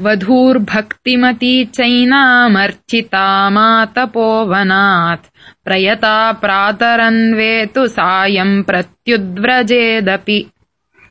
वधूर्भक्तिमती चैनामर्चिता मातपोवनात् प्रयता प्रातरन्वे तु सायम् प्रत्युद्व्रजेदपि।